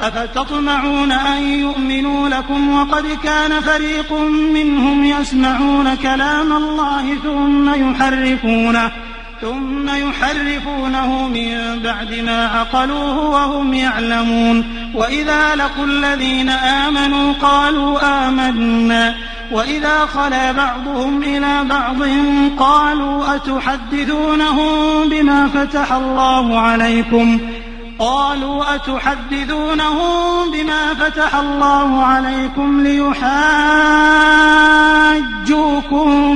أفتطمعون أن يؤمنوا لكم وقد كان فريق منهم يسمعون كلام الله ثم يحرفونه ثم يحرفونه من بعد ما عقلوه وهم يعلمون وإذا لقوا الذين آمنوا قالوا آمنا وإذا خلا بعضهم إلى بعض قالوا أتحدثونهم بما فتح الله عليكم قالوا أتحدثونهم بما فتح الله عليكم ليحاجوكم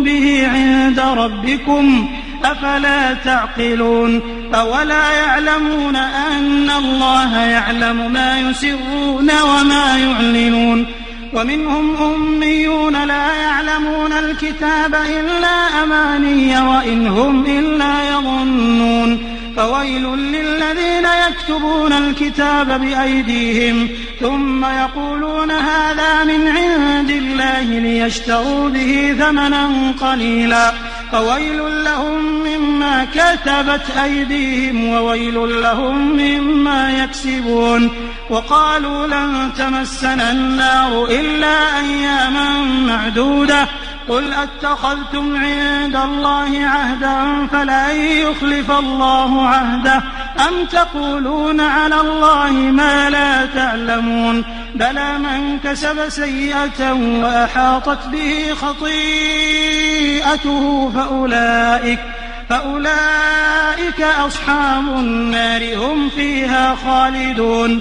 به عند ربكم أفلا تعقلون أولا يعلمون أن الله يعلم ما يسرون وما يعلنون ومنهم أميون لا يعلمون الكتاب إلا أماني وإن هم إلا يظنون فويل للذين يكتبون الكتاب بأيديهم ثم يقولون هذا من عند الله ليشتروا به ثمنا قليلا فويل لهم مما كتبت أيديهم وويل لهم مما يكسبون وقالوا لن تمسنا النار إلا أياما معدودة قل أتخذتم عند الله عهدا فلن يخلف الله عهده. أم تقولون على الله ما لا تعلمون؟ بلى من كسب سيئة وأحاطت به خطيئته فأولئك فأولئك أصحاب النار هم فيها خالدون.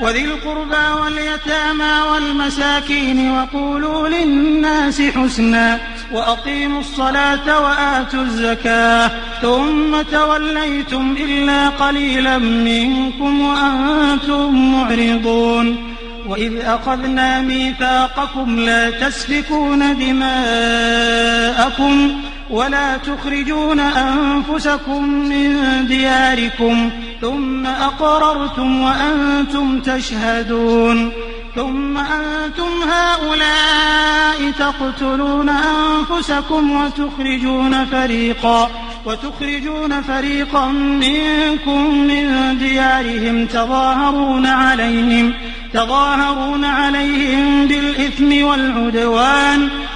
وذي القربى واليتامى والمساكين وقولوا للناس حسنا وأقيموا الصلاة وآتوا الزكاة ثم توليتم إلا قليلا منكم وأنتم معرضون وإذ أخذنا ميثاقكم لا تسفكون دماءكم ولا تخرجون أنفسكم من دياركم ثم أقررتم وأنتم تشهدون ثم أنتم هؤلاء تقتلون أنفسكم وتخرجون فريقا وتخرجون فريقا منكم من ديارهم تظاهرون عليهم تظاهرون عليهم بالإثم والعدوان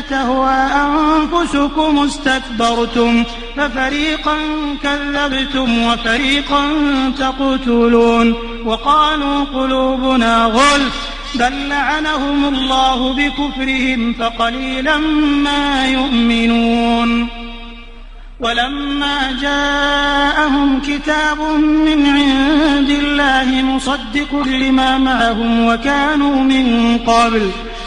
تهوى أنفسكم استكبرتم ففريقا كذبتم وفريقا تقتلون وقالوا قلوبنا غلف بل لعنهم الله بكفرهم فقليلا ما يؤمنون ولما جاءهم كتاب من عند الله مصدق لما معهم وكانوا من قبل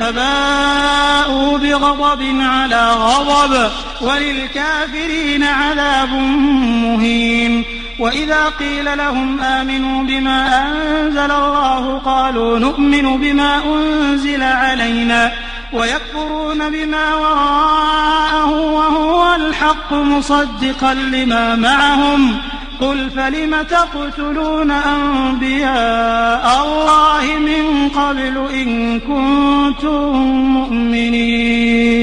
فباءوا بغضب على غضب وللكافرين عذاب مهين. وإذا قيل لهم آمنوا بما أنزل الله قالوا نؤمن بما أنزل علينا ويكفرون بما وراءه وهو الحق مصدقا لما معهم. قل فلم تقتلون أنبياء الله من قبل إن كنتم مؤمنين؟